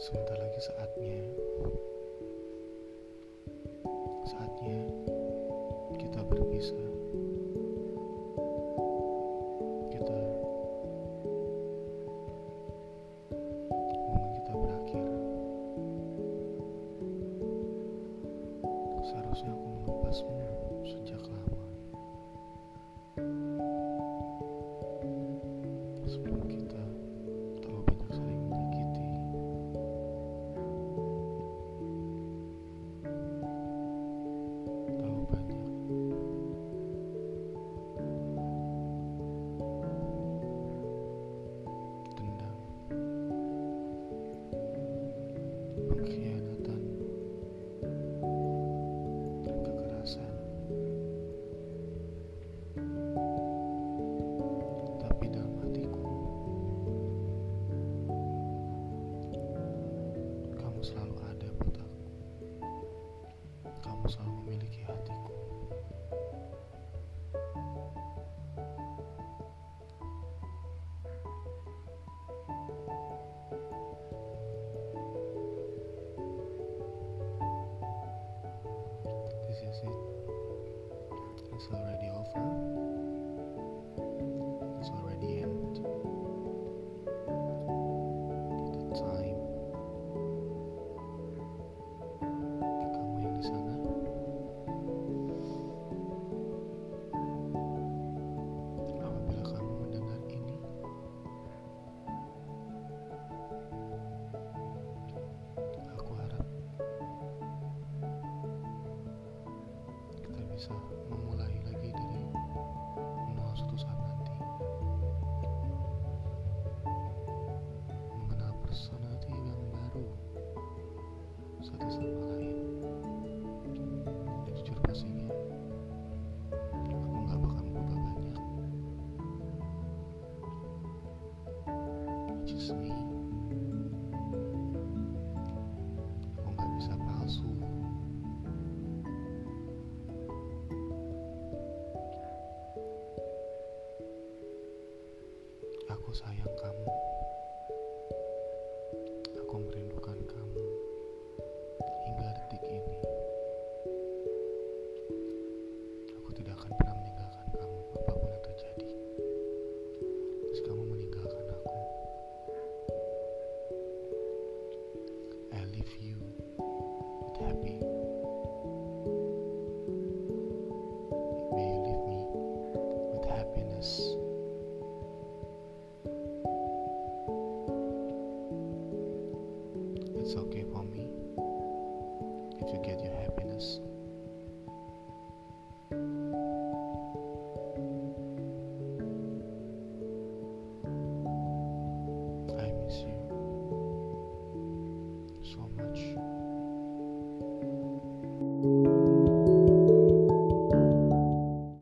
Sebentar lagi saatnya. Saatnya kita berpisah. Kita Momen kita berakhir. Seharusnya aku melepasmu sejak Yeah. so right. Satu sama lain jujur pastinya aku gak bakal berubah banyak. Just me. Aku gak bisa palsu. Aku sayang kamu. It's okay for me if you get your happiness.